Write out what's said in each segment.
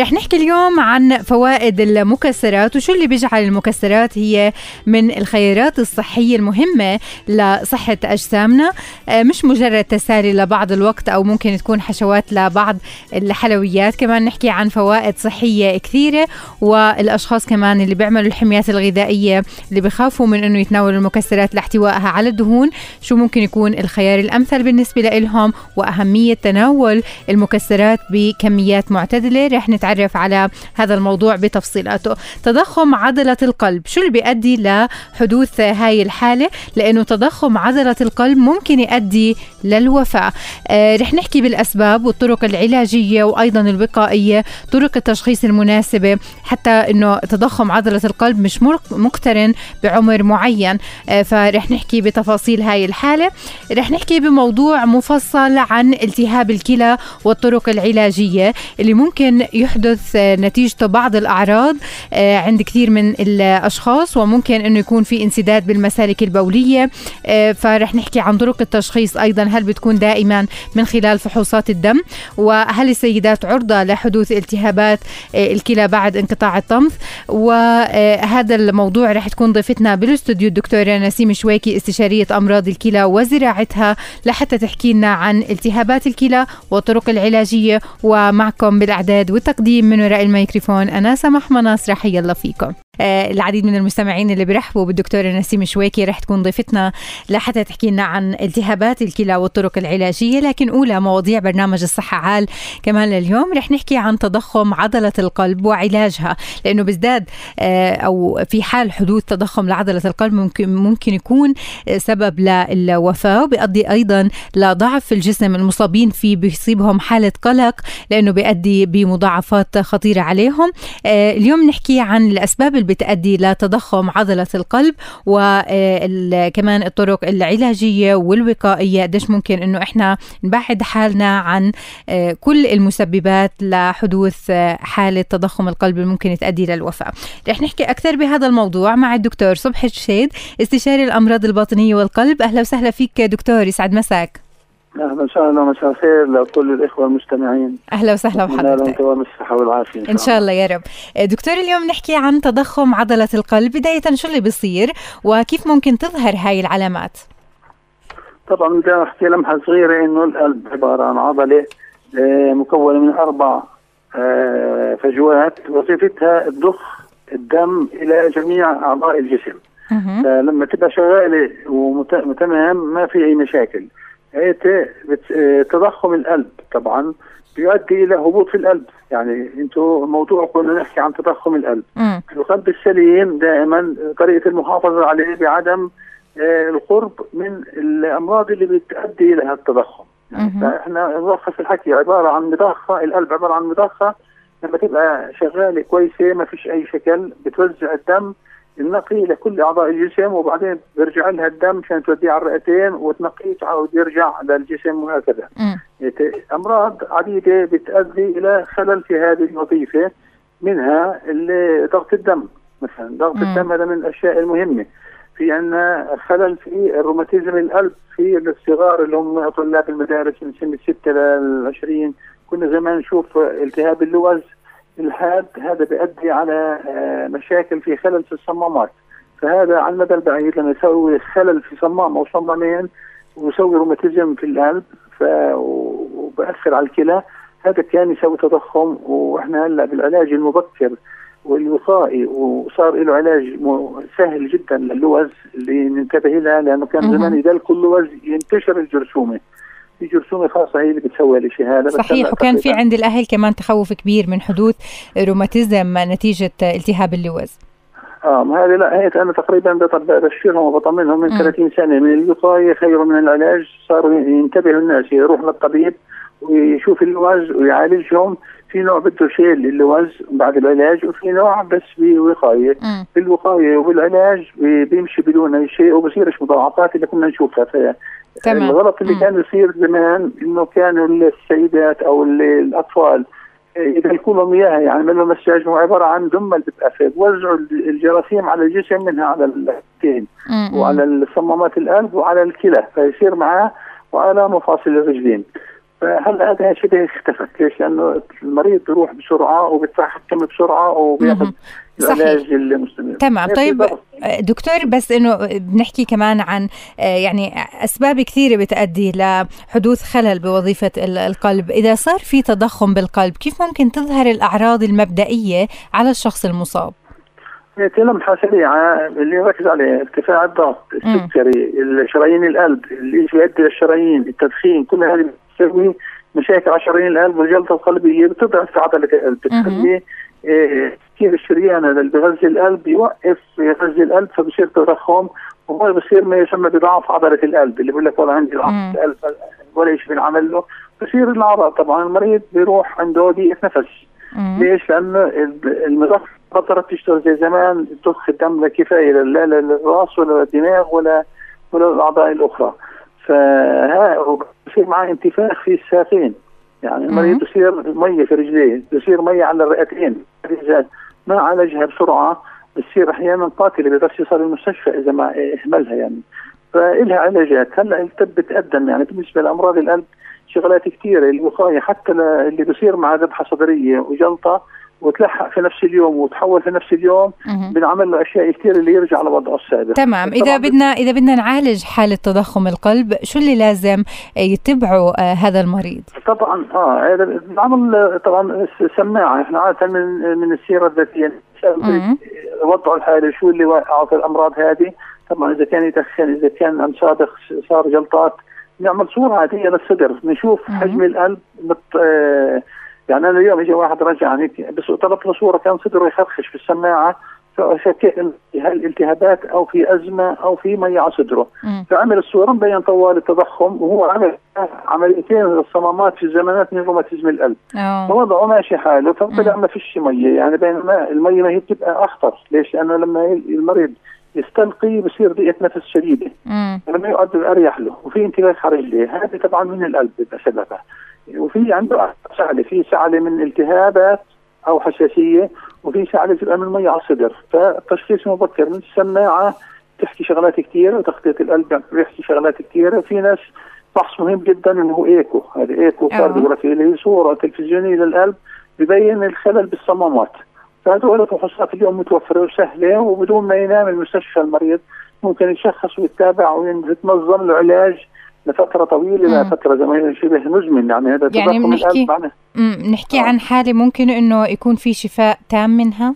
رح نحكي اليوم عن فوائد المكسرات وشو اللي بيجعل المكسرات هي من الخيارات الصحية المهمة لصحة أجسامنا. آه، مش مجرد تسالي لبعض الوقت أو ممكن تكون حشوات لبعض الحلويات كمان نحكي عن فوائد صحية كثيرة والأشخاص كمان اللي بيعملوا الحميات الغذائية اللي بخافوا من أنه يتناولوا المكسرات لاحتوائها على الدهون. شو ممكن يكون الخيار الأمثل بالنسبة لهم وأهمية تناول المكسرات بكميات معتدلة. رح نتعرف نتعرف على هذا الموضوع بتفصيلاته. تضخم عضلة القلب. شو اللي بيؤدي لحدوث هاي الحالة؟ لأنه تضخم عضلة القلب ممكن يؤدي للوفاة. آه رح نحكي بالأسباب والطرق العلاجية وأيضا الوقائية طرق التشخيص المناسبة حتى أنه تضخم عضلة القلب مش مقترن بعمر معين. آه فرح نحكي بتفاصيل هاي الحالة. رح نحكي بموضوع مفصل عن التهاب الكلى والطرق العلاجية اللي ممكن يحدث يحدث نتيجته بعض الأعراض آه، عند كثير من الأشخاص وممكن أنه يكون في انسداد بالمسالك البولية. آه، فرح نحكي عن طرق التشخيص أيضا هل بتكون دائما من خلال فحوصات الدم؟ وهل السيدات عرضة لحدوث التهابات آه، الكلى بعد انقطاع الطمث وهذا الموضوع رح تكون ضيفتنا بالاستوديو الدكتورة نسيم شويكي استشارية أمراض الكلى وزراعتها لحتى تحكي لنا عن التهابات الكلى والطرق العلاجية ومعكم بالأعداد والتقديم التقديم من وراء الميكروفون أنا سمح مناصر حيا الله فيكم. العديد من المستمعين اللي بيرحبوا بالدكتورة نسيم شويكي. رح تكون ضيفتنا لحتى تحكي لنا عن التهابات الكلى والطرق العلاجية لكن أولى مواضيع برنامج الصحة عال كمان لليوم. رح نحكي عن تضخم عضلة القلب وعلاجها لأنه بيزداد آه أو في حال حدوث تضخم لعضلة القلب ممكن ممكن يكون سبب للوفاة وبيؤدي أيضا لضعف الجسم. المصابين فيه بيصيبهم حالة قلق لأنه بيؤدي بمضاعفات خطيرة عليهم. آه اليوم نحكي عن الأسباب بتؤدي لتضخم عضلة القلب وكمان الطرق العلاجية والوقائية. قديش ممكن إنه إحنا نبعد حالنا عن آه، كل المسببات لحدوث آه، حالة تضخم القلب اللي ممكن تؤدي للوفاة رح نحكي أكثر بهذا الموضوع مع الدكتور صبحي الشيد استشاري الأمراض الباطنية والقلب. أهلا وسهلا فيك دكتور يسعد مساك. أهلا وسهلا مساء الخير لكل الإخوة المستمعين. أهلا وسهلا بحضرتك. دوام الصحة والعافية. إن شاء الله يا رب. دكتور اليوم نحكي عن تضخم عضلة القلب. بداية شو اللي بيصير؟ وكيف ممكن تظهر هاي العلامات؟ طبعا بدي احكي لمحة صغيرة إنه القلب عبارة عن عضلة آه، مكونة من أربع آه، فجوات. وظيفتها تضخ الدم إلى جميع أعضاء الجسم. فلما تبقى شغالة وتمام ما في أي مشاكل. تضخم القلب طبعا بيؤدي إلى هبوط في القلب. يعني أنتم موضوع كنا نحكي عن تضخم القلب. م. القلب السليم دائما طريقة المحافظة عليه بعدم آه، القرب من الأمراض اللي بتؤدي إلى التضخم يعني فإحنا نلخص الحكي عبارة عن مضخة القلب عبارة عن مضخة. لما تبقى شغالة كويسة ما فيش أي شكل بتوزع الدم. النقي لكل أعضاء الجسم وبعدين بيرجع لها الدم عشان توديه على الرئتين وتنقيه تعاود يرجع للجسم وهكذا. أمراض عديدة بتؤدي إلى خلل في هذه الوظيفة منها ضغط الدم مثلا ضغط الدم هذا من الأشياء المهمة. في عندنا خلل في الروماتيزم القلب في الصغار اللي هم طلاب المدارس من سن 6 ل 20 كنا زمان نشوف التهاب اللوز الحاد هذا بيؤدي على آه، مشاكل في خلل في الصمامات. فهذا على المدى البعيد لما يسوي خلل في صمام أو صمامين ويسوي روماتيزم في القلب وبأثر على الكلى هذا كان يسوي تضخم. وإحنا هلأ بالعلاج المبكر والوقائي وصار له علاج سهل جدا للوز اللي ننتبه لها لأنه كان زمان اذا كل لوز ينتشر الجرثومة. في جرثومه خاصة هي اللي بتسوي الشيء هذا صحيح وكان في عند الأهل كمان تخوف كبير من حدوث روماتيزم نتيجة التهاب اللوز آه ما هذه لا هي أنا تقريبا بشرهم وبطمنهم من م. 30 سنة من الوقاية خير من العلاج صاروا ينتبهوا الناس يروح للطبيب ويشوف اللوز ويعالجهم في نوع بده شيل اللوز بعد العلاج وفي نوع بس بوقايه في الوقايه وبالعلاج بيمشي بدون أي شيء وبصيرش مضاعفات اللي كنا نشوفها. تمام. الغلط اللي مم. كان يصير زمان إنه كانوا السيدات أو الأطفال إذا لهم إياها يعني من المساج هو عبارة عن دمل بتقفل وزعوا الجراثيم على الجسم منها على الكين وعلى الصمامات القلب وعلى الكلى. فيصير معاه وعلى مفاصل الرجلين. فهلا هذا شبه اختفت ليش؟ لأنه المريض بيروح بسرعة وبيتحكم بسرعة وبياخذ العلاج المستمر تمام. طيب دكتور بس إنه بنحكي كمان عن يعني أسباب كثيرة بتؤدي لحدوث خلل بوظيفة القلب، إذا صار في تضخم بالقلب كيف ممكن تظهر الأعراض المبدئية على الشخص المصاب؟ لمحه سريعه اللي ركز عليه ارتفاع الضغط السكري الشرايين القلب اللي يؤدي للشرايين التدخين كل هذه بتسوي مشاكل على شرايين القلب والجلطه القلبية بتضعف عضلة القلب بتخلي إيه كثير الشريان اللي بغذي القلب يوقف يغذي القلب فبصير تضخم وهو بصير ما يسمى بضعف عضلة القلب اللي بيقول لك والله عندي ضعف القلب ولا شيء بنعمل له. بصير الأعراض طبعا المريض بيروح عنده ضيق نفس. ليش؟ لأنه المضخ بطلت تشتغل زي زمان تضخ الدم لا كفاية لا للرأس ولا للدماغ ولا ولا الأعضاء الأخرى. فها بصير معاه انتفاخ في الساقين يعني المريض بصير مية في رجليه بصير مية على الرئتين. ما عالجها بسرعة بتصير أحيانا قاتلة بيقدرش يوصل المستشفى إذا ما اهملها يعني. فإلها علاجات. هلا الطب بتقدم يعني بالنسبة لأمراض القلب شغلات كثيرة الوقاية حتى اللي بصير مع ذبحة صدرية وجلطة وتلحق في نفس اليوم وتحول في نفس اليوم بنعمل له اشياء كثير اللي يرجع لوضعه السابق. تمام. إذا بدنا إذا بدنا نعالج حالة تضخم القلب شو اللي لازم يتبعه آه هذا المريض؟ طبعا آه بنعمل طبعا سماعة. إحنا عادة من من السيرة الذاتية. وضعه الحالي شو اللي وقعه في الأمراض هذه؟ طبعا إذا كان يدخن إذا كان عم صادق صار جلطات نعمل صورة عادية للصدر. نشوف حجم القلب مت آه يعني أنا اليوم اجى واحد رجعني بس طلبت له صورة كان صدره يخرخش في السماعة فشكيت هل التهابات أو في أزمة أو في مي على صدره. فعمل الصورة مبين طوال التضخم وهو عمل عمليتين للصمامات في الزمانات من روماتيزم القلب فوضعه ماشي حاله فطلع ما فيش مية يعني بينما المي ما هي بتبقى أخطر. ليش؟ لأنه لما المريض يستلقي بصير ضيقة نفس شديدة. لما يقعد اريح له وفي انتباك على رجليه هذه طبعا من القلب سببها وفي عنده سعله في سعله من التهابات أو حساسية وفي سعله بتبقى من ميه على الصدر. فالتشخيص مبكر من السماعة تحكي شغلات كثيره وتخطيط القلب بيحكي شغلات كثيره في ناس فحص مهم جدا إنه هو echo. هذا echocardiography اللي هي صورة تلفزيونية للقلب ببين الخلل بالصمامات. فهذول الفحوصات اليوم متوفرة وسهلة وبدون ما ينام المستشفى المريض ممكن يشخص ويتابع ويتنظم له علاج لفترة طويلة لفترة زمان شبه مزمن يعني هذا يعني بنحكي بنحكي آه. عن حالة ممكن إنه يكون في شفاء تام منها؟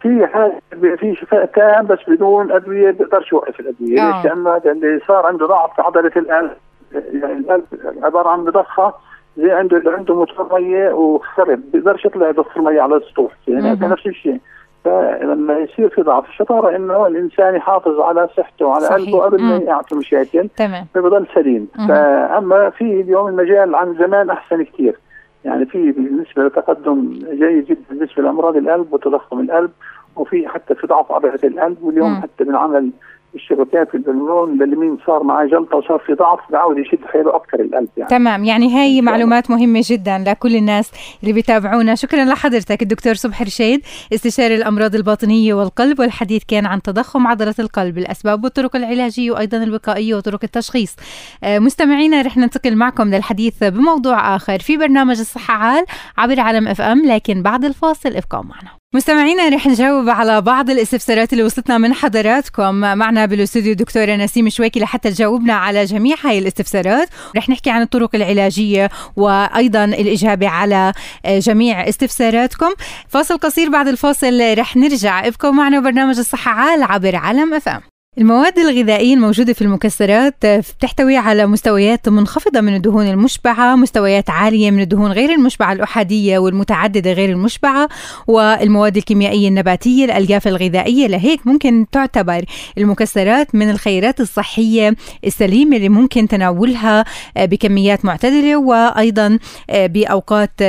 في حالة في شفاء تام بس بدون أدوية بيقدرش يوقف الأدوية آه. ليش؟ لأنه هذا اللي صار عنده ضعف في عضلة القلب يعني القلب عبارة عن مضخة زي عنده عنده موتور مية وخرب بيقدرش يطلع يضخ المية على السطوح يعني هذا نفس الشيء فلما يصير في ضعف الشطارة إنه الإنسان يحافظ على صحته وعلى قلبه قبل ما يعطي مشاكل تمام. فبضل سليم. فأما في اليوم المجال عن زمان أحسن كثير. يعني في بالنسبة لتقدم جيد جدا بالنسبة لأمراض القلب وتضخم القلب وفي حتى في ضعف عضلة القلب واليوم مم. حتى بنعمل الشبكات البلمون لمين صار معاه جلطة وصار في ضعف بعود يشد حيله أكثر القلب يعني. تمام يعني هاي معلومات مهمة جدا لكل الناس اللي بيتابعونا. شكرا لحضرتك الدكتور صبحي رشيد استشاري الأمراض الباطنية والقلب والحديث كان عن تضخم عضله القلب الأسباب والطرق العلاجية وأيضا الوقائية وطرق التشخيص. آه، مستمعينا رح ننتقل معكم للحديث بموضوع آخر في برنامج الصحة عبر عالم إف إم لكن بعد الفاصل ابقوا معنا. مستمعينا رح نجاوب على بعض الاستفسارات اللي وصلتنا من حضراتكم. معنا بالاستوديو دكتورة نسيم شويكي لحتى تجاوبنا على جميع هاي الاستفسارات. رح نحكي عن الطرق العلاجية وأيضا الإجابة على جميع استفساراتكم. فاصل قصير بعد الفاصل رح نرجع. ابقوا معنا برنامج الصحة عال عبر علم أم المواد الغذائية الموجودة في المكسرات بتحتوي على مستويات منخفضة من الدهون المشبعة مستويات عالية من الدهون غير المشبعة الأحادية والمتعددة غير المشبعة والمواد الكيميائية النباتية الألياف الغذائية لهيك ممكن تعتبر المكسرات من الخيرات الصحية السليمة اللي ممكن تناولها بكميات معتدلة وأيضا بأوقات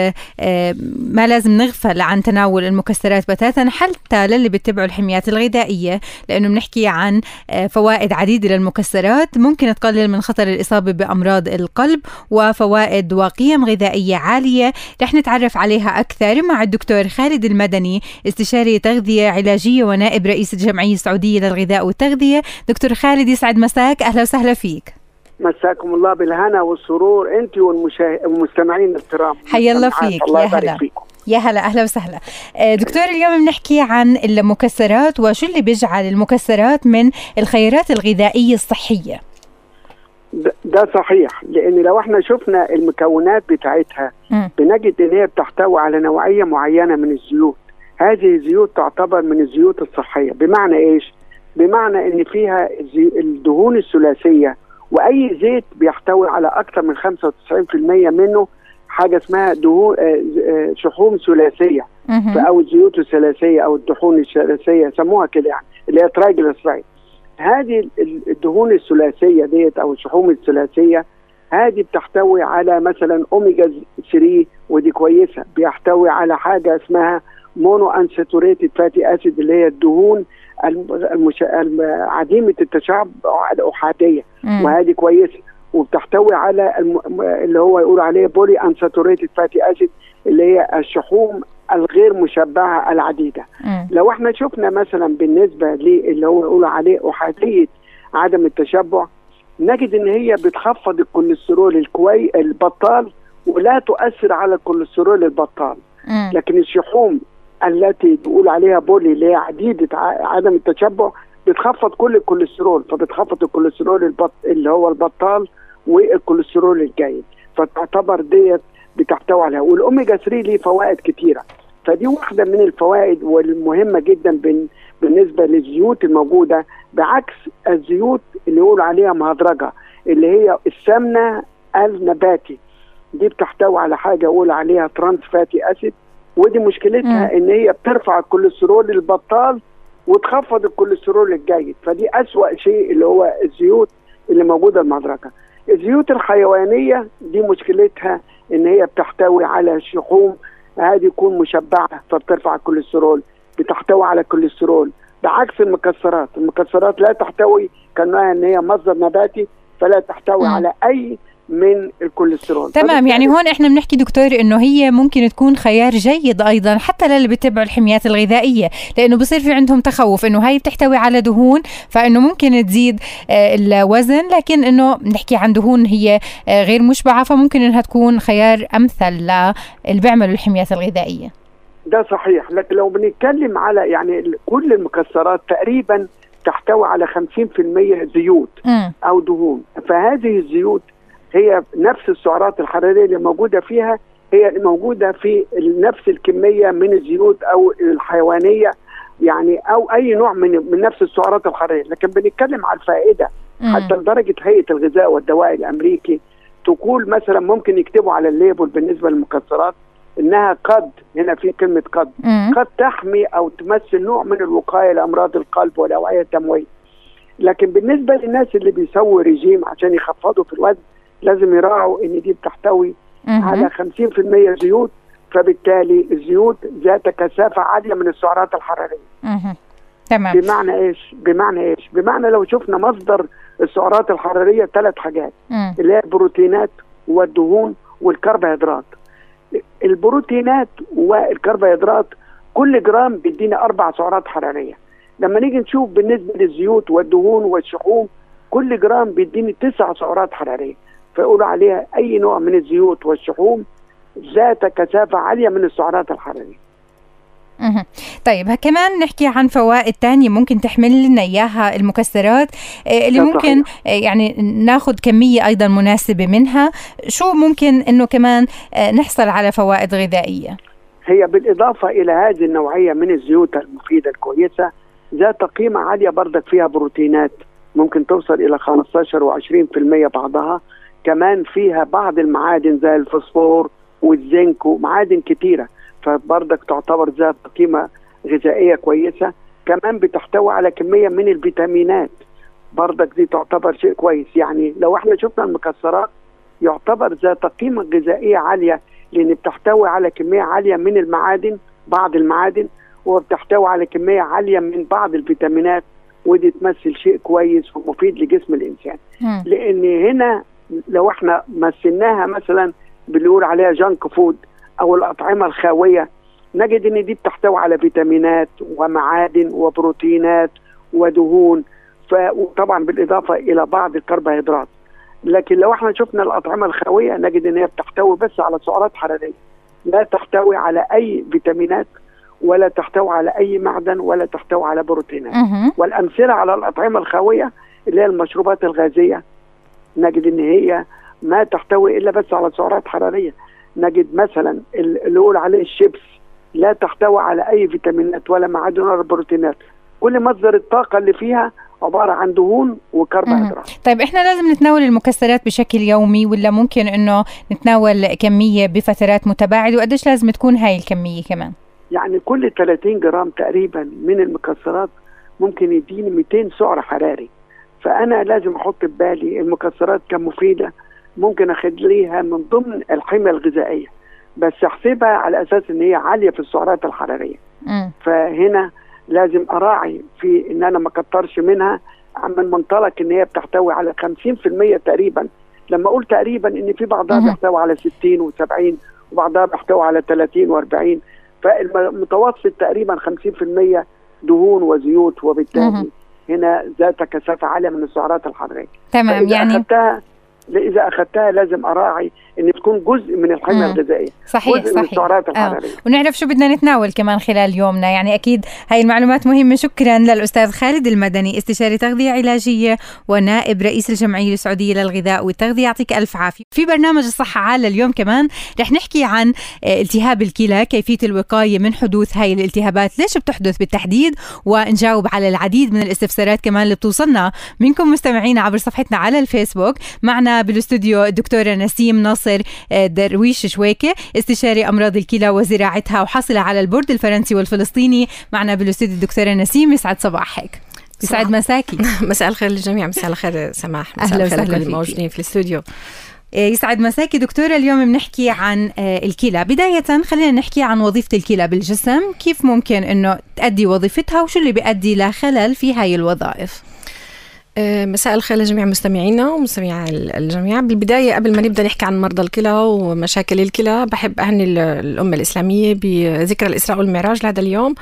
ما لازم نغفل عن تناول المكسرات بتاتا حتى للي بيتبعوا الحميات الغذائية لأنه بنحكي عن آه، فوائد عديدة للمكسرات. ممكن تقلل من خطر الإصابة بأمراض القلب وفوائد وقيم غذائية عالية. رح نتعرف عليها أكثر مع الدكتور خالد المدني استشاري تغذية علاجية ونائب رئيس الجمعية السعودية للغذاء والتغذية. دكتور خالد يسعد مساك. أهلا وسهلا فيك. مساكم الله بالهنا والسرور أنت والمستمعين الكرام. حيا الله فيك. الله يا هلا. فيكم. يا هلا أهلا وسهلا. آه، دكتور اليوم بنحكي عن المكسرات وشو اللي بيجعل المكسرات من الخيارات الغذائية الصحية؟ ده صحيح لأن لو إحنا شفنا المكونات بتاعتها م. بنجد إن هي بتحتوي على نوعية معينة من الزيوت. هذه الزيوت تعتبر من الزيوت الصحية. بمعنى إيش؟ بمعنى إن فيها الدهون الثلاثية وأي زيت بيحتوي على أكثر من 95% منه حاجة اسمها دهون آه، آه، شحوم ثلاثية. أو الزيوت الثلاثية أو الدهون الثلاثية سموها كده يعني اللي هي triglyceride هذه الدهون الثلاثية ديت أو الشحوم الثلاثية هذه بتحتوي على مثلا اوميجا 3 ودي كويسة. بيحتوي على حاجة اسمها monounsaturated fatty acid اللي هي الدهون المش... عديمة التشعب الأحادية. وهذه كويسة. وبتحتوي على الم... اللي هو يقول عليه polyunsaturated fatty acid اللي هي الشحوم الغير مشبعه العديدة م. لو إحنا شفنا مثلا بالنسبة للي هو يقول عليه أحادية عدم التشبع نجد إن هي بتخفض الكوليسترول الكوي البطال ولا تؤثر على الكوليسترول البطال م. لكن الشحوم التي تقول عليها poly اللي هي عديدة عدم التشبع بتخفض كل الكوليسترول فبتخفض الكوليسترول البط... اللي هو البطال والكوليسترول الجيد. فتعتبر ديت بتحتوي عليها والأوميجا 3 ليه فوائد كتيرة. فدي واحدة من الفوائد والمهمة جدا بالنسبة للزيوت الموجودة بعكس الزيوت اللي يقولوا عليها مهدرجة اللي هي السمنة النباتي. دي بتحتوي على حاجة يقول عليها trans fatty acid. ودي مشكلتها إن هي بترفع الكوليسترول البطال وتخفض الكوليسترول الجيد. فدي أسوأ شيء اللي هو الزيوت اللي موجودة المهدرجة الزيوت الحيوانية دي مشكلتها إن هي بتحتوي على شحوم هذه يكون مشبعة فبترفع الكوليسترول بتحتوي على الكوليسترول بعكس المكسرات المكسرات لا تحتوي لأنها إن هي مصدر نباتي فلا تحتوي م. على أي من الكوليسترول. تمام يعني هون إحنا بنحكي دكتور إنه هي ممكن تكون خيار جيد أيضا حتى للي بيتبعوا الحميات الغذائية لأنه بصير في عندهم تخوف إنه هاي بتحتوي على دهون فإنه ممكن تزيد آه، الوزن لكن إنه بنحكي عن دهون هي آه، غير مشبعة فممكن إنها تكون خيار أمثل للي بيعملوا الحميات الغذائية. ده صحيح لكن لو بنتكلم على يعني كل المكسرات تقريبا تحتوي على 50% زيوت م. أو دهون. فهذه الزيوت هي نفس السعرات الحرارية اللي موجودة فيها هي موجودة في نفس الكمية من الزيوت أو الحيوانية يعني أو أي نوع من من نفس السعرات الحرارية. لكن بنتكلم على الفائدة. حتى لدرجة هيئة الغذاء والدواء الأمريكي تقول مثلا ممكن يكتبوا على ال label بالنسبة للمكسرات إنها قد هنا في كلمة قد قد تحمي أو تمثل نوع من الوقاية لأمراض القلب والاوعيه الدمويه لكن بالنسبة للناس اللي بيسووا ريجيم عشان يخفضوا في الوزن لازم يراعوا إن دي بتحتوي على 50% زيوت فبالتالي الزيوت ذات كثافة عالية من السعرات الحرارية. تمام بمعنى إيش؟ بمعنى إيش؟ بمعنى لو شفنا مصدر السعرات الحرارية ثلاث حاجات مم. اللي هي البروتينات والدهون والكربوهيدرات. البروتينات والكربوهيدرات كل جرام بيدينا أربع سعرات حرارية. لما نيجي نشوف بالنسبة للزيوت والدهون والشحوم كل جرام بيديني تسع سعرات حرارية. فيقولوا عليها أي نوع من الزيوت والشحوم ذات كثافة عالية من السعرات الحرارية. طيب كمان نحكي عن فوائد تانية ممكن تحمل لنا إياها المكسرات آه، اللي ممكن آه، يعني ناخذ كمية أيضا مناسبة منها. شو ممكن أنه كمان آه، نحصل على فوائد غذائية؟ هي بالإضافة إلى هذه النوعية من الزيوت المفيدة الكويسة ذات قيمة عالية برضك فيها بروتينات ممكن توصل إلى 15 و20% بعضها. كمان فيها بعض المعادن زي الفوسفور والزنك ومعادن كتيرة. فبرضك تعتبر ذات قيمة غذائية كويسة. كمان بتحتوي على كمية من الفيتامينات. برضك دي تعتبر شيء كويس. يعني لو إحنا شفنا المكسرات يعتبر ذات قيمة غذائية عالية لأن بتحتوي على كمية عالية من المعادن بعض المعادن وبتحتوي على كمية عالية من بعض الفيتامينات. ودي تمثل شيء كويس ومفيد لجسم الإنسان. لأن هنا لو إحنا مثلناها مثلا بنقول عليها جانك فود أو الأطعمة الخاوية نجد إن دي بتحتوي على فيتامينات ومعادن وبروتينات ودهون وطبعا بالإضافة إلى بعض الكربوهيدرات. لكن لو إحنا شفنا الأطعمة الخاوية نجد إن هي بتحتوي بس على سعرات حرارية. لا تحتوي على أي فيتامينات ولا تحتوي على أي معدن ولا تحتوي على بروتينات. والأمثلة على الأطعمة الخاوية اللي هي المشروبات الغازية نجد إن هي ما تحتوي إلا بس على سعرات حرارية. نجد مثلا اللي يقول عليه الشيبس لا تحتوي على أي فيتامينات ولا معادن ولا بروتينات. كل مصدر الطاقة اللي فيها عبارة عن دهون وكربوهيدرات. طيب إحنا لازم نتناول المكسرات بشكل يومي ولا ممكن إنه نتناول كمية بفترات متباعدة؟ وقديش لازم تكون هاي الكمية كمان؟ يعني كل 30 جرام تقريبا من المكسرات ممكن يديني 200 سعر حراري. فأنا لازم أحط في بالي المكسرات كمفيدة ممكن أخليها من ضمن الحميه الغذائية بس أحسبها على أساس إن هي عالية في السعرات الحرارية. م. فهنا لازم أراعي في إن أنا ما اكترش منها من منطلق إن هي بتحتوي على 50% تقريبا. لما أقول تقريبا إن في بعضها بيحتوي على 60 و70 وبعضها بيحتوي على 30 و40 فالمتوسط تقريبا 50% دهون وزيوت وبالتالي هنا ذات كثافه عاليه من السعرات الحرارية. تمام يعني أخدتها اذا أخذتها لازم أراعي إن تكون جزء من الحميه الغذائية صحيح جزء صحيح. من السعرات الحرارية. آه. ونعرف شو بدنا نتناول كمان خلال يومنا. يعني أكيد هاي المعلومات مهمة. شكرا للأستاذ خالد المدني استشاري تغذية علاجية ونائب رئيس الجمعية السعودية للغذاء والتغذية. يعطيك ألف عافية. في برنامج الصحة عالة اليوم كمان. رح نحكي عن التهاب الكلى كيفية الوقاية من حدوث هاي الالتهابات. ليش بتحدث بالتحديد؟ ونجاوب على العديد من الاستفسارات كمان اللي بتوصلنا منكم مستمعينا عبر صفحتنا على الفيسبوك. معنا بالأستوديو الدكتورة نسيم ناصر. درويش شويكة استشاري أمراض الكلى وزراعتها وحاصلة على البورد الفرنسي والفلسطيني. معنا بالاستوديو الدكتورة نسيم يسعد صباحك. يسعد مساكي. مساء الخير للجميع مساء الخير سماح مساء الخير وسهلا لكل الموجودين في الاستوديو. يسعد مساكي. دكتورة اليوم بنحكي عن الكلى. بداية خلينا نحكي عن وظيفة الكلى بالجسم. كيف ممكن أنه تأدي وظيفتها وشو اللي بيؤدي لخلل في هاي الوظائف؟ مساء الخير لجميع مستمعينا ومستمعي الجميع. بالبداية قبل ما نبدأ نحكي عن مرضى الكلى ومشاكل الكلى بحب أهني الأمة الإسلامية بذكرى الإسراء والمعراج لهذا اليوم.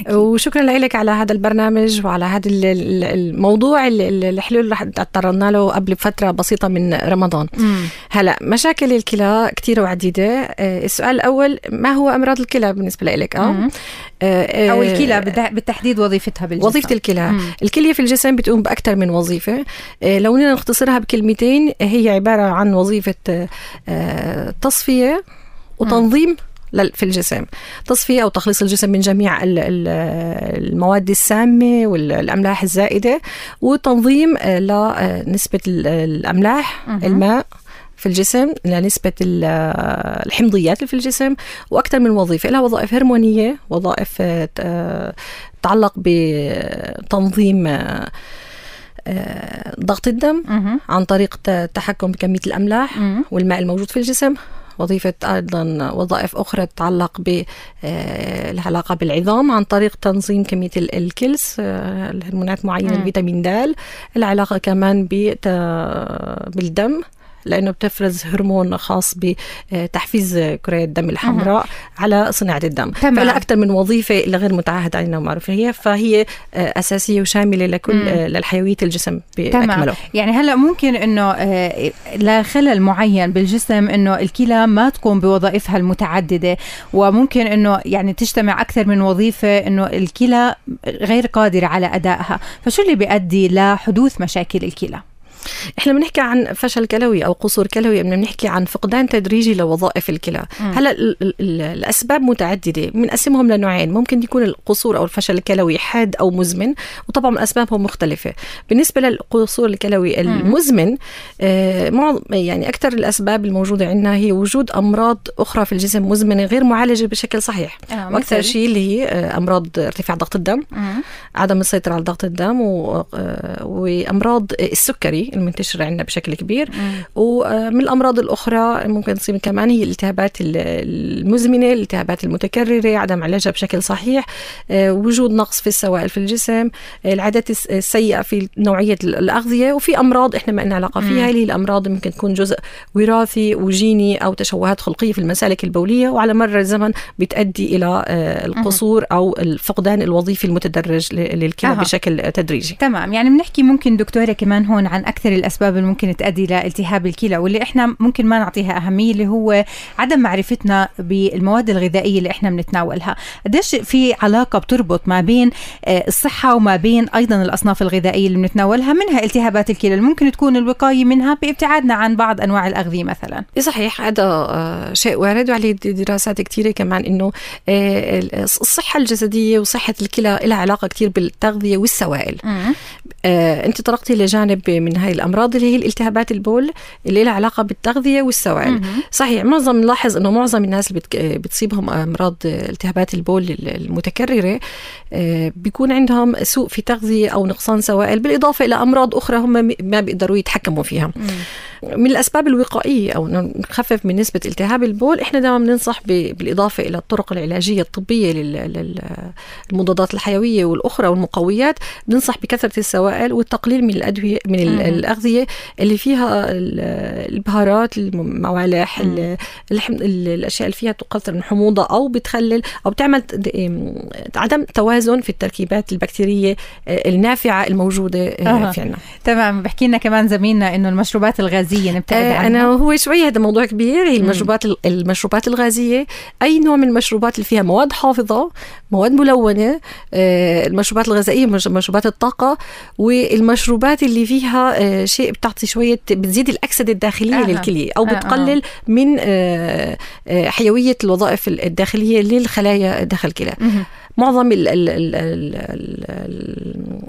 أكيد. وشكرا لك على هذا البرنامج وعلى هذا الموضوع الحلو اللي اضطرنا له قبل فترة بسيطة من رمضان. مم. هلا مشاكل الكلى كثيرة وعديدة. السؤال الأول ما هو أمراض الكلى بالنسبة لك؟ أه؟ أو الكلى بالتحديد وظيفتها بالجسم. وظيفة الكلى. الكلية في الجسم بتقوم بأكثر من وظيفة. لو بدنا نختصرها بكلمتين هي عبارة عن وظيفة تصفية وتنظيم في الجسم. تصفية أو تخليص الجسم من جميع المواد السامة والأملاح الزائدة وتنظيم لنسبة الأملاح الماء في الجسم لنسبة الحمضيات اللي في الجسم وأكثر من وظيفة. لها وظائف هرمونية وظائف تتعلق بتنظيم ضغط الدم عن طريق التحكم بكمية الأملاح والماء الموجود في الجسم وظيفة أيضا وظائف أخرى تتعلق بالعلاقة بالعظام عن طريق تنظيم كمية الكلس الهرمونات معينة الفيتامين د العلاقة كمان بالدم. لأنه بتفرز هرمون خاص بتحفيز كريات الدم الحمراء على صناعة الدم. تمام. فلها أكثر من وظيفة اللي غير متعهد علينا ومعروفه هي فهي أساسية وشاملة لكل مم. للحيوية الجسم بأكمله. يعني هلا ممكن إنه لخلل معين بالجسم إنه الكلى ما تقوم بوظائفها المتعددة وممكن إنه يعني تجتمع أكثر من وظيفة إنه الكلى غير قادرة على أدائها. فشو اللي بيؤدي لحدوث مشاكل الكلى؟ إحنا بنحكي عن فشل كلوي أو قصور كلوي بنحكي عن فقدان تدريجي لوظائف الكلى. هلأ الأسباب متعددة بنقسمهم لنوعين ممكن يكون القصور أو الفشل الكلوي حاد أو مزمن وطبعا أسبابهم مختلفة. بالنسبة للقصور الكلوي المزمن آه يعني أكثر الأسباب الموجودة عندنا هي وجود أمراض أخرى في الجسم مزمنة غير معالجة بشكل صحيح. آه وأكثر شيء اللي هي آه، أمراض ارتفاع ضغط الدم مم. عدم السيطرة على ضغط الدم. آه، وأمراض السكري المنتشرة عندنا بشكل كبير. مم. ومن الأمراض الأخرى ممكن تصيب كمان هي الالتهابات المزمنة الالتهابات المتكررة عدم علاجها بشكل صحيح آه، وجود نقص في السوائل في الجسم العادات السيئة في نوعية الأغذية. وفي أمراض إحنا ما لنا علاقة فيها اللي هي الأمراض ممكن تكون جزء وراثي وجيني أو تشوهات خلقية في المسالك البولية. وعلى مر الزمن بتؤدي إلى آه، القصور أو الفقدان الوظيفي المتدرج للكلى أه. بشكل تدريجي. تمام. يعني بنحكي ممكن دكتورة كمان هون عن أكثر الأسباب اللي ممكن تؤدي لالتهاب الكلى واللي إحنا ممكن ما نعطيها أهمية اللي هو عدم معرفتنا بالمواد الغذائية اللي إحنا بنتناولها. قديش في علاقة بتربط ما بين آه، الصحة وما بين أيضا الأصناف الغذائية اللي بنتناولها منها التهابات الكلى اللي ممكن تكون الوقاية منها بإبتعادنا عن بعض أنواع الأغذية مثلا. صحيح هذا آه، شيء وارد وعليه دراسات كثيره كمان إنه آه، الصحة الجسدية وصحة الكلى لها علاقة كثير بالتغذية والسوائل. أنت طرقتي لجانب من هاي الأمراض اللي هي الالتهابات البول اللي لها علاقة بالتغذية والسوائل. صحيح معظم نلاحظ إنه معظم الناس اللي بتصيبهم أمراض التهابات البول المتكررة آه، بيكون عندهم سوء في تغذية أو نقصان سوائل بالإضافة إلى أمراض أخرى هم ما بيقدروا يتحكموا فيها. من الأسباب الوقائية أو نخفف من نسبة التهاب البول إحنا دائما بننصح بالإضافة إلى الطرق العلاجية الطبية للمضادات الحيوية والأخرى والمقويات بننصح بكثرة السوائل والتقليل من الأدوية من الأغذية اللي فيها البهارات الموالح الأشياء اللي فيها تقصر الحموضه أو بتخلل أو بتعمل عدم توازن في التركيبات البكتيرية آه، النافعة الموجودة آه، في عنا. تمام. بحكي لنا كمان زميلنا إنه المشروبات الغازية نبتعد آه، عنها. أنا هو شوي هذا موضوع كبير هي المشروبات المشروبات الغازية. أي نوع من المشروبات اللي فيها مواد حافظة مواد ملونة المشروبات الغذائية مشروبات الطاقة والمشروبات اللي فيها شيء بتعطي شوية بتزيد الأكسدة الداخلية آه. للكلية أو بتقلل آه. من حيوية الوظائف الداخلية للخلايا داخل الكلى معظم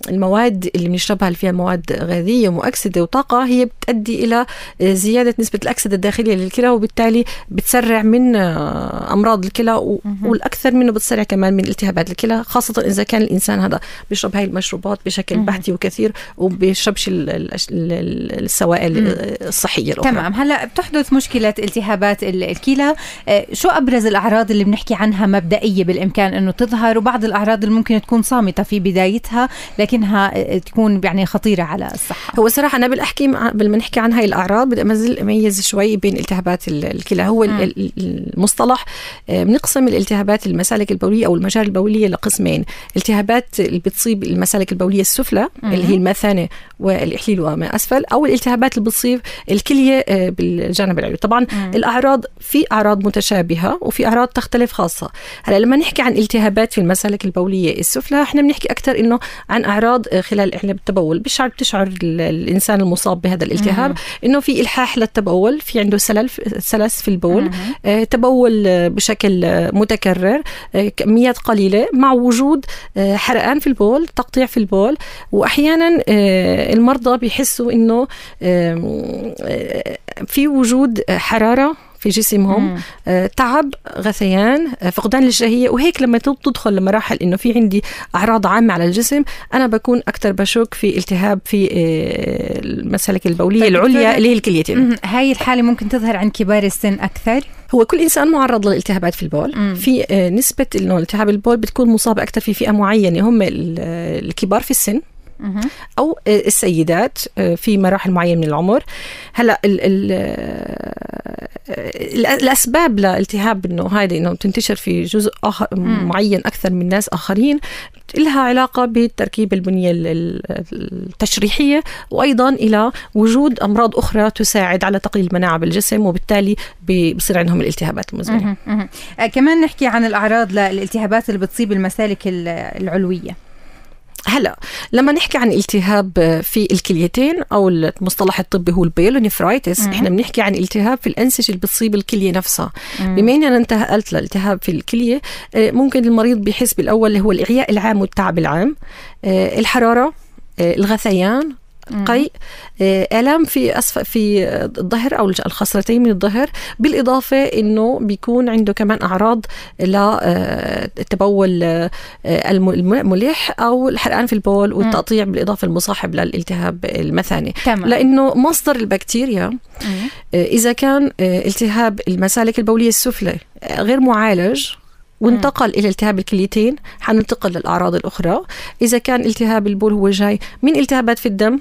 المواد اللي بنشربها اللي فيها مواد غازية ومؤكسدة وطاقة هي بتؤدي إلى زيادة نسبة الأكسدة الداخلية للكلى وبالتالي بتسرع من أمراض الكلى والأكثر منه بتسرع كمان من التهابات الكلى خاصة إذا كان الإنسان هذا بيشرب هاي المشروبات بشكل بحثي وكثير وبيشربش السوائل الصحية الأخرى. تمام. هلأ بتحدث مشكلة التهابات الكلى. آه، شو أبرز الأعراض اللي بنحكي عنها مبدئية بالإمكان إنه تظهر؟ وبعض الأعراض اللي ممكن تكون صامتة في بدايتها لكنها تكون يعني خطيرة على الصحة هو صراحة أنا بالأحكي قبل ما نحكي عن هاي الأعراض بدي اميز أميز شوي بين التهابات الكلى هو م. المصطلح آه، بنقسم الالتهابات المسالك البولية أو المجاري البولية لقسمين التهابات اللي بتصيب المسالك البولية السفلى م. اللي هي المثانه والاحليل وما أسفل أو الالتهابات اللي بتصيب الكلية آه، بالجانب العلوي طبعا م. الأعراض في أعراض متشابهة وفي أعراض تختلف خاصة هلأ لما نحكي عن التهابات في المسالك البولية السفلى. إحنا بنحكي أكثر إنه عن أعراض خلال إحنا بالتبول. بشعر بتشعر الإنسان المصاب بهذا الالتهاب إنه في إلحاح للتبول في عنده سلل سلس في البول. آه تبول بشكل متكرر آه كميات قليلة مع وجود آه حرقان في البول تقطيع في البول. واحيانا آه المرضى بيحسوا إنه آه، في وجود حرارة في جسمهم آه تعب غثيان آه فقدان للشهية وهيك لما تدخل لمراحل إنه في عندي أعراض عامة على الجسم أنا بكون أكثر بشك في التهاب في آه المسالك البولية طيب العليا اللي هي الكليتين هاي الحالة ممكن تظهر عند كبار السن أكثر؟ هو كل إنسان معرض للالتهابات في البول. مم. في آه، نسبة إنه التهاب البول بتكون مصابة أكثر في فئة معينة هم الكبار في السن. أو السيدات آه، في مراحل معينة من العمر هلأ ال ال الأسباب لالتهاب إنه هذه إنه تنتشر في جزء آخر معين أكثر من ناس آخرين لها علاقة بالتركيب البنية التشريحية وأيضا إلى وجود أمراض أخرى تساعد على تقليل المناعه بالجسم وبالتالي بصير عندهم الالتهابات المزمنة. آه، كمان نحكي عن الأعراض للالتهابات اللي بتصيب المسالك العلوية. هلا لما نحكي عن التهاب في الكليتين أو المصطلح الطبي هو البيلونيفرايتس إحنا بنحكي عن التهاب في الأنسجة اللي بتصيب الكلية نفسها. بما اني أنا انتقلت لالتهاب في الكلية آه، ممكن المريض بيحس بالأول اللي هو الإعياء العام والتعب العام آه، الحرارة آه، الغثيان قيء آه، آلام في اسفل في الظهر أو الخصرتين من الظهر بالإضافة إنه بيكون عنده كمان أعراض للتبول آه، آه، الملح أو الحرقان في البول والتقطيع بالإضافة المصاحب للالتهاب المثاني. تمام. لأنه مصدر البكتيريا إذا كان التهاب المسالك البولية السفلى غير معالج وانتقل إلى التهاب الكليتين حننتقل للأعراض الأخرى. إذا كان التهاب البول هو جاي من التهابات في الدم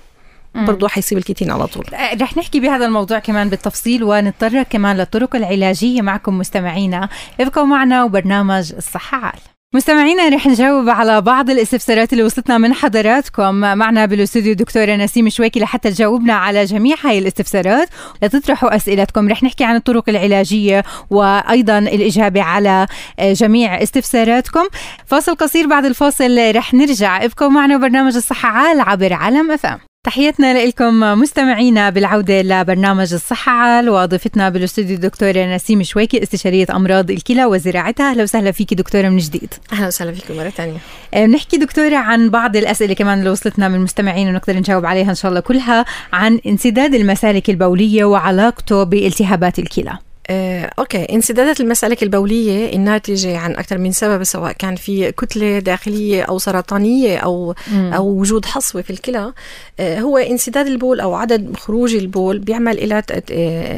برضه حيصيب الكيتين على طول. آه، رح نحكي بهذا الموضوع كمان بالتفصيل ونتطرق كمان للطرق العلاجية معكم مستمعينا. ابقوا معنا وبرنامج الصحه عال مستمعينا رح نجاوب على بعض الاستفسارات اللي وصلتنا من حضراتكم. معنا بالاستوديو دكتورة نسيم شويكي لحتى تجاوبنا على جميع هاي الاستفسارات. لتطرحوا أسئلتكم رح نحكي عن الطرق العلاجية وأيضا الإجابة على جميع استفساراتكم. فاصل قصير بعد الفاصل رح نرجع. ابقوا معنا برنامج الصحة عال عبر علم افام تحياتنا لكم مستمعينا بالعودة لبرنامج الصحة عال وضيفتنا بالاستوديو الدكتورة نسيم شويكي استشارية أمراض الكلى وزراعتها. أهلا وسهلا فيكي دكتورة من جديد. أهلا وسهلا فيكم مرة ثانية بنحكي دكتورة عن بعض الأسئلة كمان اللي وصلتنا من المستمعين ونقدر نجاوب عليها إن شاء الله كلها عن انسداد المسالك البولية وعلاقته بالتهابات الكلى. آه، أوكي. انسدادات المسالك البولية الناتجه عن أكثر من سبب سواء كان في كتلة داخلية أو سرطانية أو م. أو وجود حصوة في الكلى. آه، هو انسداد البول أو عدم خروج البول بيعمل إلى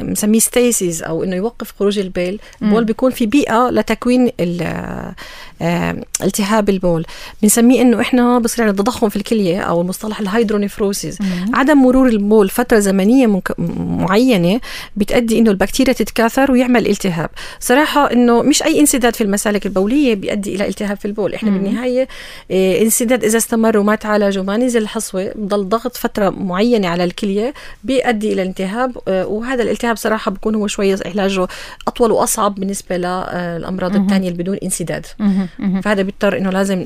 بنسميه stasis أو إنه يوقف خروج البول البول بيكون في بيئة لتكوين آه، التهاب البول. بنسميه إنه إحنا بصير عندنا تضخم في الكلية أو المصطلح ال hydronephrosis عدم مرور البول فترة زمنية معينة بتؤدي إنه البكتيريا تتكاثر ويعمل التهاب. صراحة إنه مش أي انسداد في المسالك البولية بيؤدي إلى التهاب في البول. إحنا مم. بالنهاية آه، انسداد إذا استمر وما تعالج وما نزل الحصوة بضل ضغط فترة معينة على الكلية بيؤدي إلى التهاب آه، وهذا الالتهاب صراحة بكون هو شوية علاجه أطول وأصعب بالنسبة للامراض الثانية اللي بدون انسداد. فهذا بيضطر إنه لازم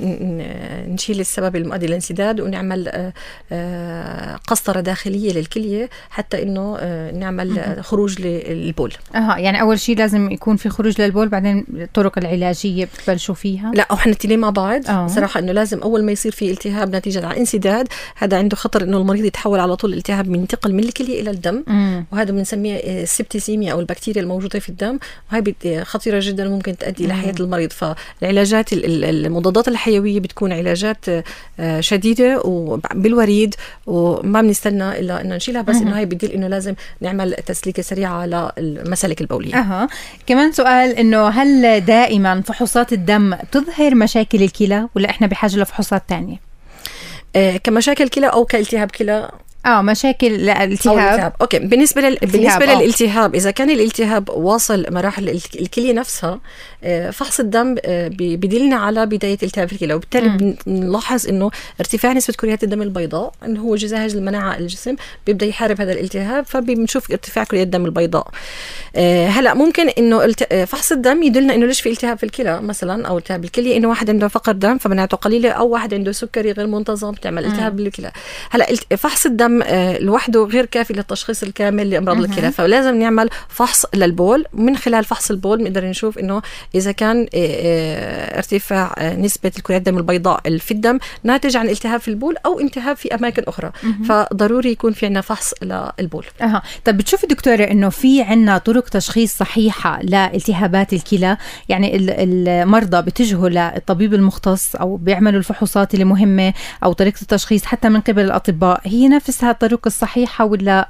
نشيل السبب المؤدي للانسداد ونعمل آه، آه، قسطرة داخلية للكلية حتى إنه آه، نعمل خروج للبول. أها يعني أول شيء لازم يكون في خروج للبول بعدين الطرق العلاجية بتبلشوا فيها؟ لا إحنا الاثنين مع بعض. أوه. صراحة إنه لازم أول ما يصير في التهاب نتيجة عن انسداد هذا عنده خطر إنه المريض يتحول على طول الالتهاب ينتقل من الكلية إلى الدم. مم. وهذا بنسميه السبتيسيميا أو البكتيريا الموجودة في الدم. وهي خطيرة جدا ممكن تؤدي إلى حياة المريض. فالعلاجات المضادات الحيوية بتكون علاجات آه، شديدة وبالوريد وما بنستنى إلا إنه نشيلها بس إنه هي بديل إنه لازم نعمل تسليكة سريعة للمسالك البولية. أها. كمان سؤال إنه هل دائما فحوصات الدم تظهر مشاكل الكلى ولا إحنا بحاجة لفحوصات ثانية آه كمشاكل كلى أو كالتهاب كلى؟ آه مشاكل الالتهاب. أوكي بالنسبة لل... بالنسبة أوه. للالتهاب إذا كان الالتهاب واصل مراحل الكلية نفسها آه، فحص الدم آه، بدلنا على بداية التهاب في الكلى. وبالتالي بنلاحظ إنه ارتفاع نسبة كريات الدم البيضاء إنه هو جهاز المناعة الجسم بيبدأ يحارب هذا الالتهاب فبنشوف ارتفاع كريات الدم البيضاء. آه، هلأ ممكن إنه فحص الدم يدلنا إنه ليش في التهاب في الكلى مثلا أو التهاب الكلية إنه واحد عنده فقر دم فمناعته قليلة أو واحد عنده سكري غير منتظم بتعمل التهاب بالكلى هلأ فحص الدم الدم آه، لوحده غير كافي للتشخيص الكامل لأمراض الكلى. فلازم نعمل فحص للبول. من خلال فحص البول بنقدر نشوف إنه إذا كان آه، آه، ارتفاع نسبة الكريات الدم البيضاء في الدم ناتج عن التهاب في البول أو التهاب في أماكن أخرى. فضروري يكون في عندنا فحص للبول. أها. طيب بتشوفي دكتورة إنه في عندنا طرق تشخيص صحيحة لالتهابات الكلى؟ يعني المرضى بتجهوا للطبيب المختص أو بيعملوا الفحوصات اللي مهمة أو طريقة التشخيص حتى من قبل الأطباء. هي نفس الطرق الصحيحة ولا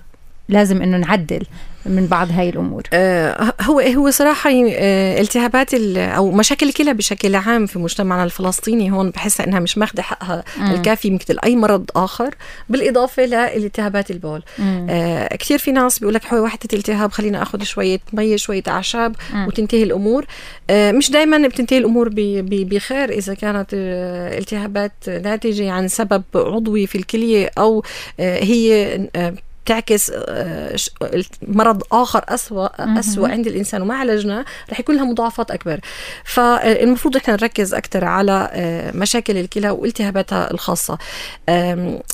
لازم إنه نعدل؟ من بعض هاي الأمور آه هو هو صراحة آه التهابات أو مشاكل الكلى بشكل عام في مجتمعنا الفلسطيني هون بحسها إنها مش ماخذه حقها مم. الكافي مثل أي مرض آخر بالإضافة لالتهابات البول آه كثير في ناس بيقول لك وحدة التهاب خلينا آخذ شوية مي شوية أعشاب مم. وتنتهي الأمور آه مش دائما بتنتهي الأمور بخير إذا كانت آه التهابات ناتجة عن سبب عضوي في الكلية أو آه هي آه تعكس آه، مرض آخر اسوء اسوء عند الإنسان وما عالجناه رح يكون لها مضاعفات أكبر. فالمفروض إحنا نركز أكثر على مشاكل الكلى والتهاباتها الخاصة.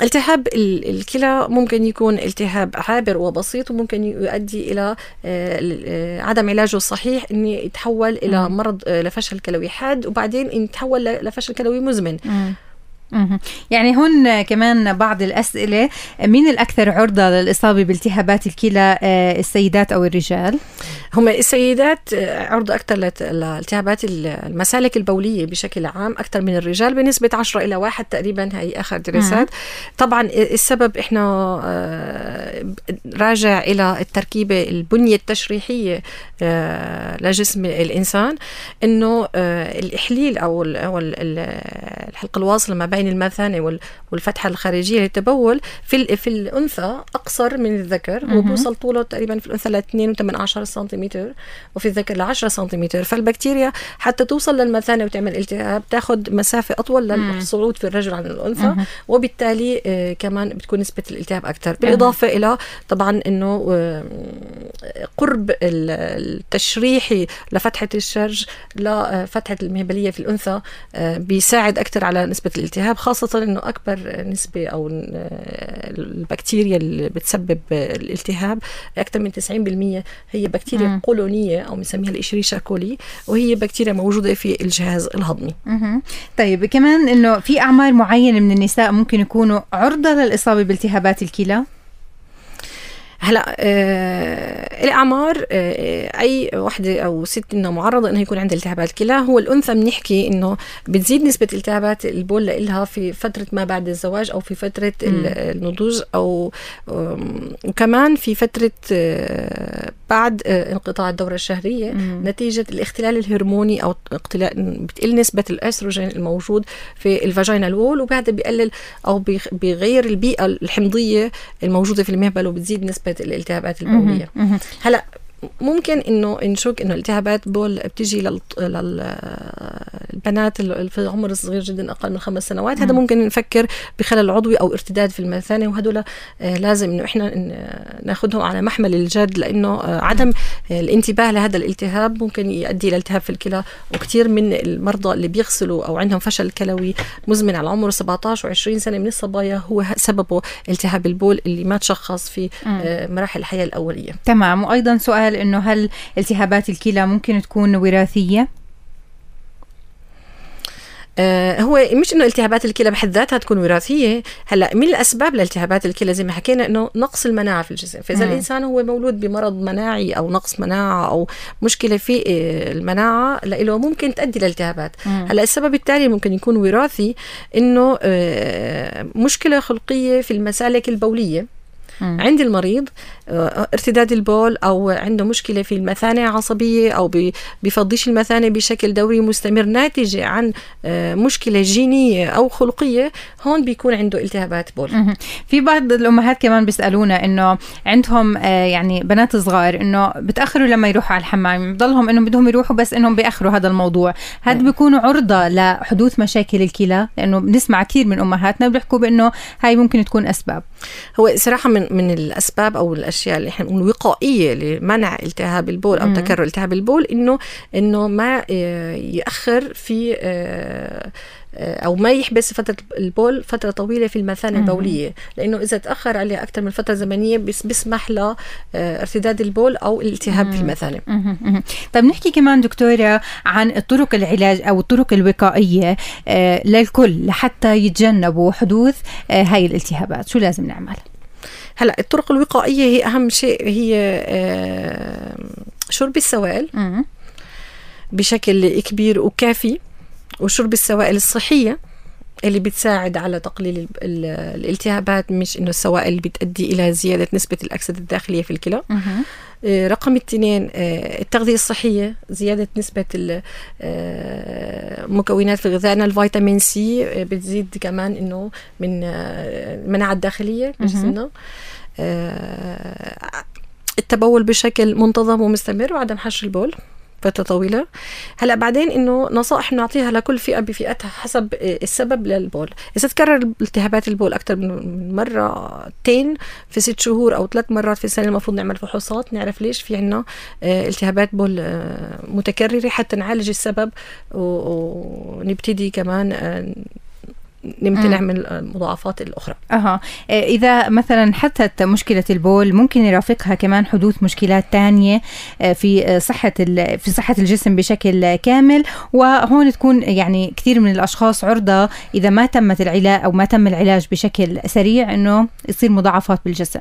التهاب الكلى ممكن يكون التهاب عابر وبسيط وممكن يؤدي إلى عدم علاجه الصحيح إن يتحول إلى مرض لفشل كلوي حاد وبعدين يتحول لفشل كلوي مزمن. يعني هون كمان بعض الأسئلة مين الأكثر عرضة للإصابة بالتهابات الكلى آه، السيدات أو الرجال؟ هم السيدات آه، عرضة أكثر لالتهابات المسالك البولية بشكل عام أكثر من الرجال بنسبة 10 إلى 1 تقريبا هي آخر دراسات. طبعا السبب إحنا آه، راجع إلى التركيبة البنية التشريحية لجسم الإنسان إنه الإحليل أو الحلقة الواصلة ما بين بين المثانة والفتحة الخارجية للتبول في في الأنثى أقصر من الذكر وبوصل طوله تقريبا في الأنثى ل 2 18 سنتيمتر وفي الذكر ل 10 سنتيمتر. فالبكتيريا حتى توصل للمثانة وتعمل التهاب تاخذ مسافة أطول للصعود في الرجل عن الأنثى وبالتالي آه، كمان بتكون نسبة الالتهاب أكثر. بالإضافة إلى طبعا آه، قرب التشريحي لفتحة الشرج لفتحة المهبلية في الأنثى آه، بيساعد أكثر على نسبة الالتهاب. الالتهاب خاصة أنه أكبر نسبة أو البكتيريا اللي بتسبب الالتهاب أكثر من 90% هي بكتيريا مم. قولونية أو بنسميها الإشريشا كولي وهي بكتيريا موجودة في الجهاز الهضمي مم. طيب كمان أنه في أعمار معينة من النساء ممكن يكونوا عرضة للإصابة بالتهابات الكلى؟ هلا آه الأعمار آه أي وحدة أو ست انه معرضة انه يكون عندها التهابات كلى هو الأنثى بنحكي إنه بتزيد نسبة التهابات البول لها في فترة ما بعد الزواج أو في فترة م. النضوج أو وكمان في فترة آه بعد آه انقطاع الدورة الشهرية م. نتيجة الاختلال الهرموني اختلال بتقل نسبة الأستروجين الموجود في ال vaginal wall وبعدها بيقلل أو بيغير البيئة الحمضية الموجودة في المهبل وبتزيد نسبة الالتهابات البولية. هلأ ممكن إنه نشك إنه التهابات بول بتيجي للبنات اللي في عمر صغير جدا أقل من خمس سنوات. هذا ممكن نفكر بخلل عضوي أو ارتداد في المثانه وهدول آه، لازم إنه إحنا ناخذهم على محمل الجد لأنه آه، عدم الانتباه لهذا الالتهاب ممكن يؤدي إلى التهاب في الكلى وكثير من المرضى اللي بيغسلوا أو عندهم فشل كلوي مزمن على عمر 17 و20 سنة من الصبايا هو سببه التهاب البول اللي ما تشخص في آه، مراحل الحياة الأولية. تمام. وأيضا سؤال سؤال إنه هل التهابات الكلى ممكن تكون وراثية؟ آه هو مش إنه التهابات الكلى بحد ذاتها تكون وراثية. هلأ من الأسباب لالتهابات الكلى زي ما حكينا إنه نقص المناعة في الجسم. فإذا مم. الإنسان هو مولود بمرض مناعي أو نقص مناعة أو مشكلة في آه، المناعة له ممكن تؤدي لالتهابات هلأ السبب التالي ممكن يكون وراثي إنه آه مشكلة خلقية في المسالك البولية. مم. عند المريض آه، ارتداد البول أو عنده مشكلة في المثانة عصبية أو بفضيش المثانة بشكل دوري مستمر ناتجه عن آه، مشكلة جينية أو خلقية هون بيكون عنده التهابات بول. في بعض الأمهات كمان بيسألونا إنه عندهم آه، يعني بنات صغار إنه بتأخروا لما يروحوا على الحمام بضلهم انهم بدهم يروحوا بس إنهم بيأخروا هذا الموضوع. هاد بيكونوا عرضة لحدوث مشاكل الكلى؟ لأنه بنسمع كثير من أمهاتنا بيحكوا بإنه هاي ممكن تكون أسباب. هو صراحة من من الأسباب أو الأشياء اللي إحنا بنقول وقائية لمنع التهاب البول أو تكرر التهاب البول انه إنه ما آه، يأخر في آه، أو ما يحبس فترة البول فترة طويلة في المثانة البولية لأنه إذا تأخر عليه أكثر من فترة زمنية بس بيسمح ل ارتداد البول أو الالتهاب في المثانة. طيب نحكي كمان دكتورة عن الطرق العلاج أو الطرق الوقائية للكل لحتى يتجنبوا حدوث هاي الالتهابات. شو لازم نعمل؟ هلأ الطرق الوقائية هي أهم شيء هي شرب السوائل بشكل كبير وكافي. وشرب السوائل الصحية اللي بتساعد على تقليل الالتهابات مش إنه السوائل اللي بتؤدي إلى زيادة نسبة الأكسدة الداخلية في الكلى. آه، رقم اثنين آه، التغذية الصحية زيادة نسبة المكونات آه، في غذائنا الفيتامين سي بتزيد كمان إنه من المناعة الداخلية بجسمنا التبول بشكل منتظم ومستمر وعدم حشر البول. فترة طويلة. هلا بعدين إنه نصائح نعطيها لكل فئة بفئتها حسب السبب للبول. إذا تكرر التهابات البول أكثر من مرتين في ست شهور أو ثلاث مرات في السنة المفروض نعمل فحوصات نعرف ليش في عنا آه، التهابات بول آه، متكررة حتى نعالج السبب ونبتدي كمان نمتنع من المضاعفات الأخرى. أها. إذا مثلا حدثت مشكلة البول ممكن يرافقها كمان حدوث مشكلات تانية آه، في صحة في صحة الجسم بشكل كامل. وهون تكون يعني كثير من الأشخاص عرضة إذا ما تمت العلاج أو ما تم العلاج بشكل سريع إنه يصير مضاعفات بالجسم.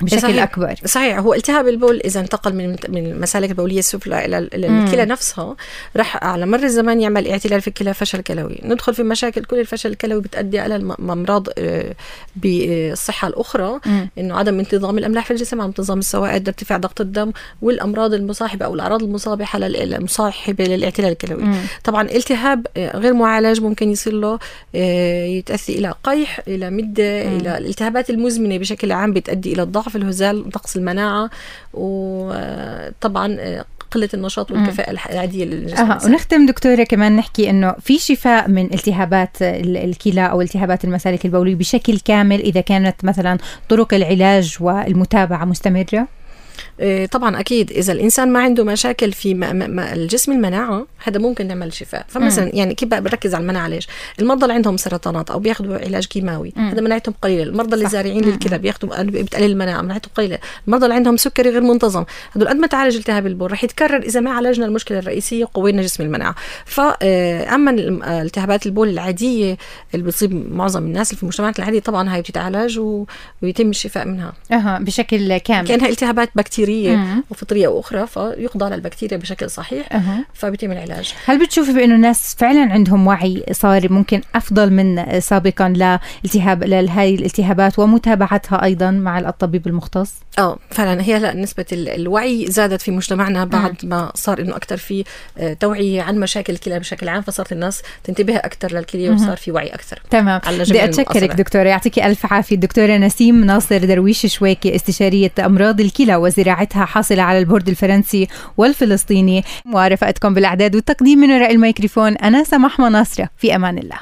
بشكل صحيح. أكبر صحيح هو التهاب البول إذا انتقل من من المسالك البولية السفلى إلى الكلى نفسها راح على مر الزمان يعمل اعتلال في الكلى فشل كلوي ندخل في مشاكل كل الفشل الكلوي بتؤدي إلى الامراض آه، بالصحة الأخرى إنه عدم انتظام الأملاح في الجسم عدم انتظام السوائل ارتفاع ضغط الدم والأمراض المصاحبة أو الأعراض المصابحة المصاحبة للاعتلال الكلوي مم. طبعا التهاب آه، غير معالج ممكن يصير له آه، يتاثي إلى قيح إلى مدة مم. إلى الالتهابات المزمنة بشكل عام بتؤدي إلى الضغط ضعف الهزال نقص المناعة وطبعا قلة النشاط والكفاءة العادية للجسم أه. ونختم دكتورة كمان نحكي إنه في شفاء من التهابات الكلى أو التهابات المسالك البولية بشكل كامل إذا كانت مثلا طرق العلاج والمتابعة مستمرة طبعا أكيد إذا الإنسان ما عنده مشاكل في الجسم المناعة هذا ممكن نعمل شفاء. فمثلا يعني كيف بركز على المناعة؟ ليش؟ المرضى اللي عندهم سرطانات أو بياخذوا علاج كيماوي هذا مناعتهم قليلة. المرضى اللي زارعين للكلى بياخذوا بتقلل المناعة مناعتهم قليلة. المرضى اللي عندهم سكري غير منتظم هذول قد ما تعالج التهاب البول رح يتكرر إذا ما عالجنا المشكلة الرئيسية وقوينا جسم المناعة. فاما التهابات البول العادية اللي بتصيب معظم الناس في المجتمعات العادية طبعا هاي بتتعالج ويتم الشفاء منها. أها بشكل كامل. كانها التهابات بكتيرية. وفطرية وأخرى فيقضى على البكتيريا بشكل صحيح أه. فبيتم العلاج. هل بتشوفي بأنه الناس فعلا عندهم وعي صار ممكن أفضل من سابقا لالتهاب لهي الالتهابات ومتابعتها أيضا مع الطبيب المختص؟ آه فعلا هي هلا نسبة الوعي زادت في مجتمعنا بعد. ما صار إنه أكثر في آه، توعية عن مشاكل الكلى بشكل عام فصارت الناس تنتبه أكثر للكليه وصار في وعي أكثر تمام. بدي أتشكرك دكتورة يعطيك ألف عافية. الدكتوره نسيم ناصر درويش شويكي استشارية أمراض الكلى وزراعتها حاصلة على البورد الفرنسي والفلسطيني. ورفقتكم بالأعداد والتقديم من وراء الميكروفون. أنا سماح مناصرة. في أمان الله.